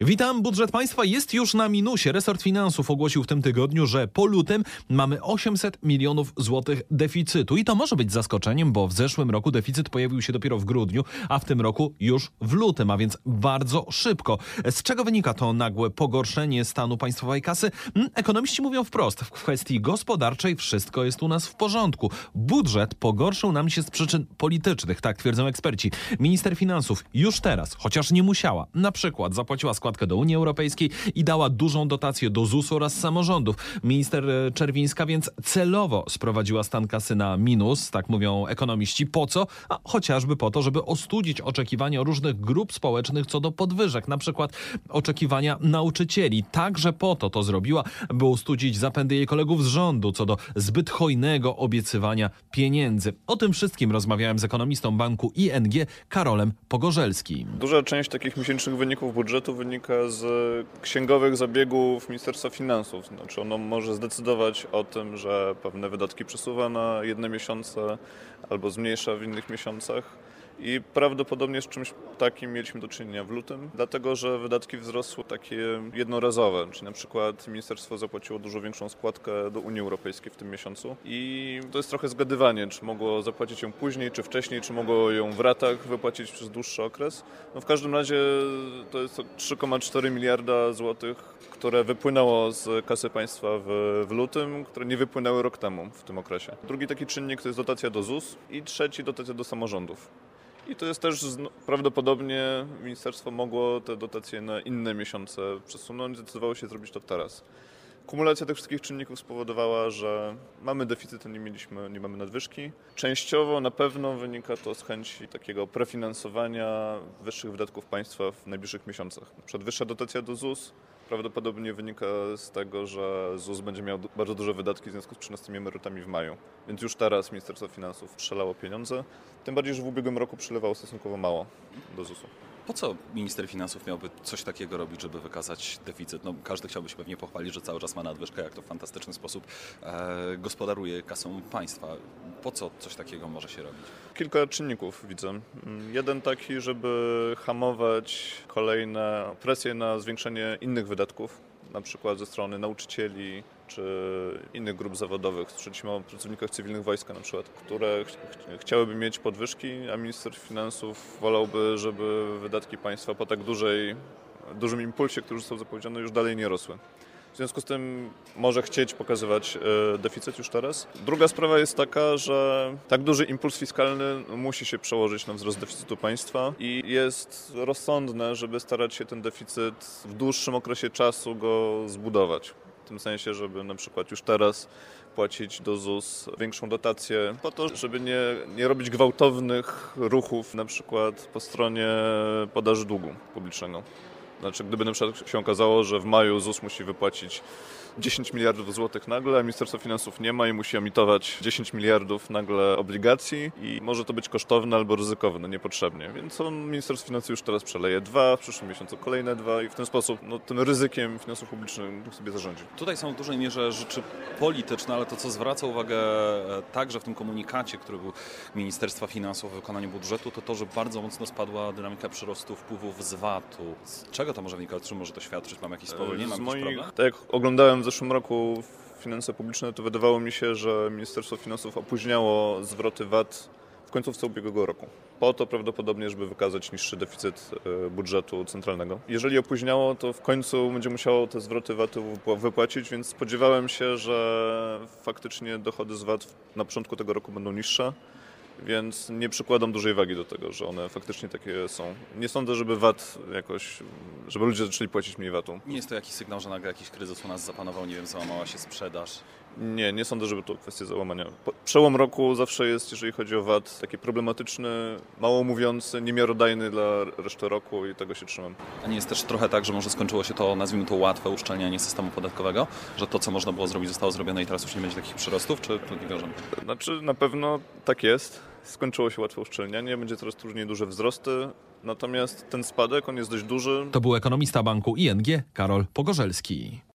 Witam, budżet państwa jest już na minusie. Resort Finansów ogłosił w tym tygodniu, że po lutym mamy 800 milionów złotych deficytu. I to może być zaskoczeniem, bo w zeszłym roku deficyt pojawił się dopiero w grudniu, a w tym roku już w lutym, a więc bardzo szybko. Z czego wynika to nagłe pogorszenie stanu państwowej kasy? Hmm, Ekonomiści mówią wprost, w kwestii gospodarczej wszystko jest u nas w porządku. Budżet pogorszył nam się z przyczyn politycznych, tak twierdzą eksperci. Minister Finansów już teraz, chociaż nie musiała, na przykład zapłaciła składkę do Unii Europejskiej i dała dużą dotację do ZUS oraz samorządów. Minister e, Czerwińska więc celowo sprowadziła stan kasy na minus, tak mówią ekonomiści. Po co? A chociażby po to, żeby ostudzić oczekiwania różnych grup społecznych co do podwyżek, na przykład oczekiwania nauczycieli. Także po to to zrobiła, by ostudzić zapędy jej kolegów z rządu co do zbyt hojnego obiecywania pieniędzy. O tym wszystkim rozmawiałem z ekonomistą banku ING Karolem Pogorzelskim. Duża część takich miesięcznych wyników budżetu wynika z księgowych zabiegów Ministerstwa Finansów. Znaczy ono może zdecydować o tym, że pewne wydatki przesuwa na jedne miesiące albo zmniejsza w innych miesiącach. I prawdopodobnie z czymś takim mieliśmy do czynienia w lutym, dlatego że wydatki wzrosły takie jednorazowe, czyli na przykład ministerstwo zapłaciło dużo większą składkę do Unii Europejskiej w tym miesiącu i to jest trochę zgadywanie, czy mogło zapłacić ją później, czy wcześniej, czy mogło ją w ratach wypłacić przez dłuższy okres. No w każdym razie to jest to 3,4 miliarda złotych, które wypłynęło z kasy państwa w, w lutym, które nie wypłynęły rok temu w tym okresie. Drugi taki czynnik to jest dotacja do ZUS i trzeci dotacja do samorządów. I to jest też prawdopodobnie ministerstwo mogło te dotacje na inne miesiące przesunąć, zdecydowało się zrobić to teraz. Kumulacja tych wszystkich czynników spowodowała, że mamy deficyt, a nie mieliśmy, nie mamy nadwyżki. Częściowo na pewno wynika to z chęci takiego prefinansowania wyższych wydatków państwa w najbliższych miesiącach. Na przykład wyższa dotacja do ZUS prawdopodobnie wynika z tego, że ZUS będzie miał bardzo duże wydatki w związku z trzynastymi emerytami w maju. Więc już teraz Ministerstwo Finansów strzelało pieniądze. Tym bardziej, że w ubiegłym roku przylewało stosunkowo mało do ZUS-u. Po co minister finansów miałby coś takiego robić, żeby wykazać deficyt? No, każdy chciałby się pewnie pochwalić, że cały czas ma nadwyżkę, jak to w fantastyczny sposób e, gospodaruje kasą państwa. Po co coś takiego może się robić? Kilka czynników widzę. Mm, Jeden taki, żeby hamować kolejne presje na zwiększenie innych wydatków, na przykład ze strony nauczycieli czy innych grup zawodowych. Słyszeliśmy o pracownikach cywilnych wojska na przykład, które ch- ch- chciałyby mieć podwyżki, a minister finansów wolałby, żeby wydatki państwa po tak dużej, dużym impulsie, który został zapowiedziany, już dalej nie rosły. W związku z tym może chcieć pokazywać e, deficyt już teraz. Druga sprawa jest taka, że tak duży impuls fiskalny musi się przełożyć na wzrost deficytu państwa i jest rozsądne, żeby starać się ten deficyt w dłuższym okresie czasu go zbudować. W tym sensie, żeby na przykład już teraz płacić do ZUS większą dotację, po to, żeby nie, nie robić gwałtownych ruchów, na przykład po stronie podaży długu publicznego. Znaczy, gdyby na przykład się okazało, że w maju ZUS musi wypłacić 10 miliardów złotych nagle, a Ministerstwo Finansów nie ma i musi emitować 10 miliardów nagle obligacji i może to być kosztowne albo ryzykowne, niepotrzebnie. Więc on, Ministerstwo Finansów już teraz przeleje dwa, w przyszłym miesiącu kolejne dwa i w ten sposób no, tym ryzykiem finansów publicznych sobie zarządzi. Tutaj są w dużej mierze rzeczy polityczne, ale to, co zwraca uwagę e, także w tym komunikacie, który był Ministerstwa Finansów o wykonaniu budżetu, to to, że bardzo mocno spadła dynamika przyrostu wpływów z VAT-u. Z czego to może wynikać? Może to świadczyć? Mamy jakiś spowolnienie? Jakiś moich, problem? tak jak oglądałem w zeszłym roku finanse publiczne, to wydawało mi się, że Ministerstwo Finansów opóźniało zwroty VAT w końcówce ubiegłego roku. Po to prawdopodobnie, żeby wykazać niższy deficyt e, budżetu centralnego. Jeżeli opóźniało, to w końcu będzie musiało te zwroty VAT-u wypła- wypłacić, więc spodziewałem się, że faktycznie dochody z VAT na początku tego roku będą niższe. Więc nie przykładam dużej wagi do tego, że one faktycznie takie są. Nie sądzę, żeby VAT jakoś, żeby ludzie zaczęli płacić mniej VAT-u. Nie jest to jakiś sygnał, że nagle jakiś kryzys u nas zapanował, nie wiem, załamała się sprzedaż. Nie, nie sądzę, żeby to kwestia załamania. Przełom roku zawsze jest, jeżeli chodzi o VAT, taki problematyczny, mało mówiący, niemiarodajny dla reszty roku i tego się trzymam. A nie jest też trochę tak, że może skończyło się to, nazwijmy to, łatwe uszczelnianie systemu podatkowego? Że to, co można było zrobić, zostało zrobione i teraz już nie będzie takich przyrostów? Czy to nie wiążemy? Znaczy, na pewno tak jest. Skończyło się łatwe uszczelnianie, będzie coraz trudniej duże wzrosty, natomiast ten spadek, on jest dość duży. To był ekonomista banku ING Karol Pogorzelski.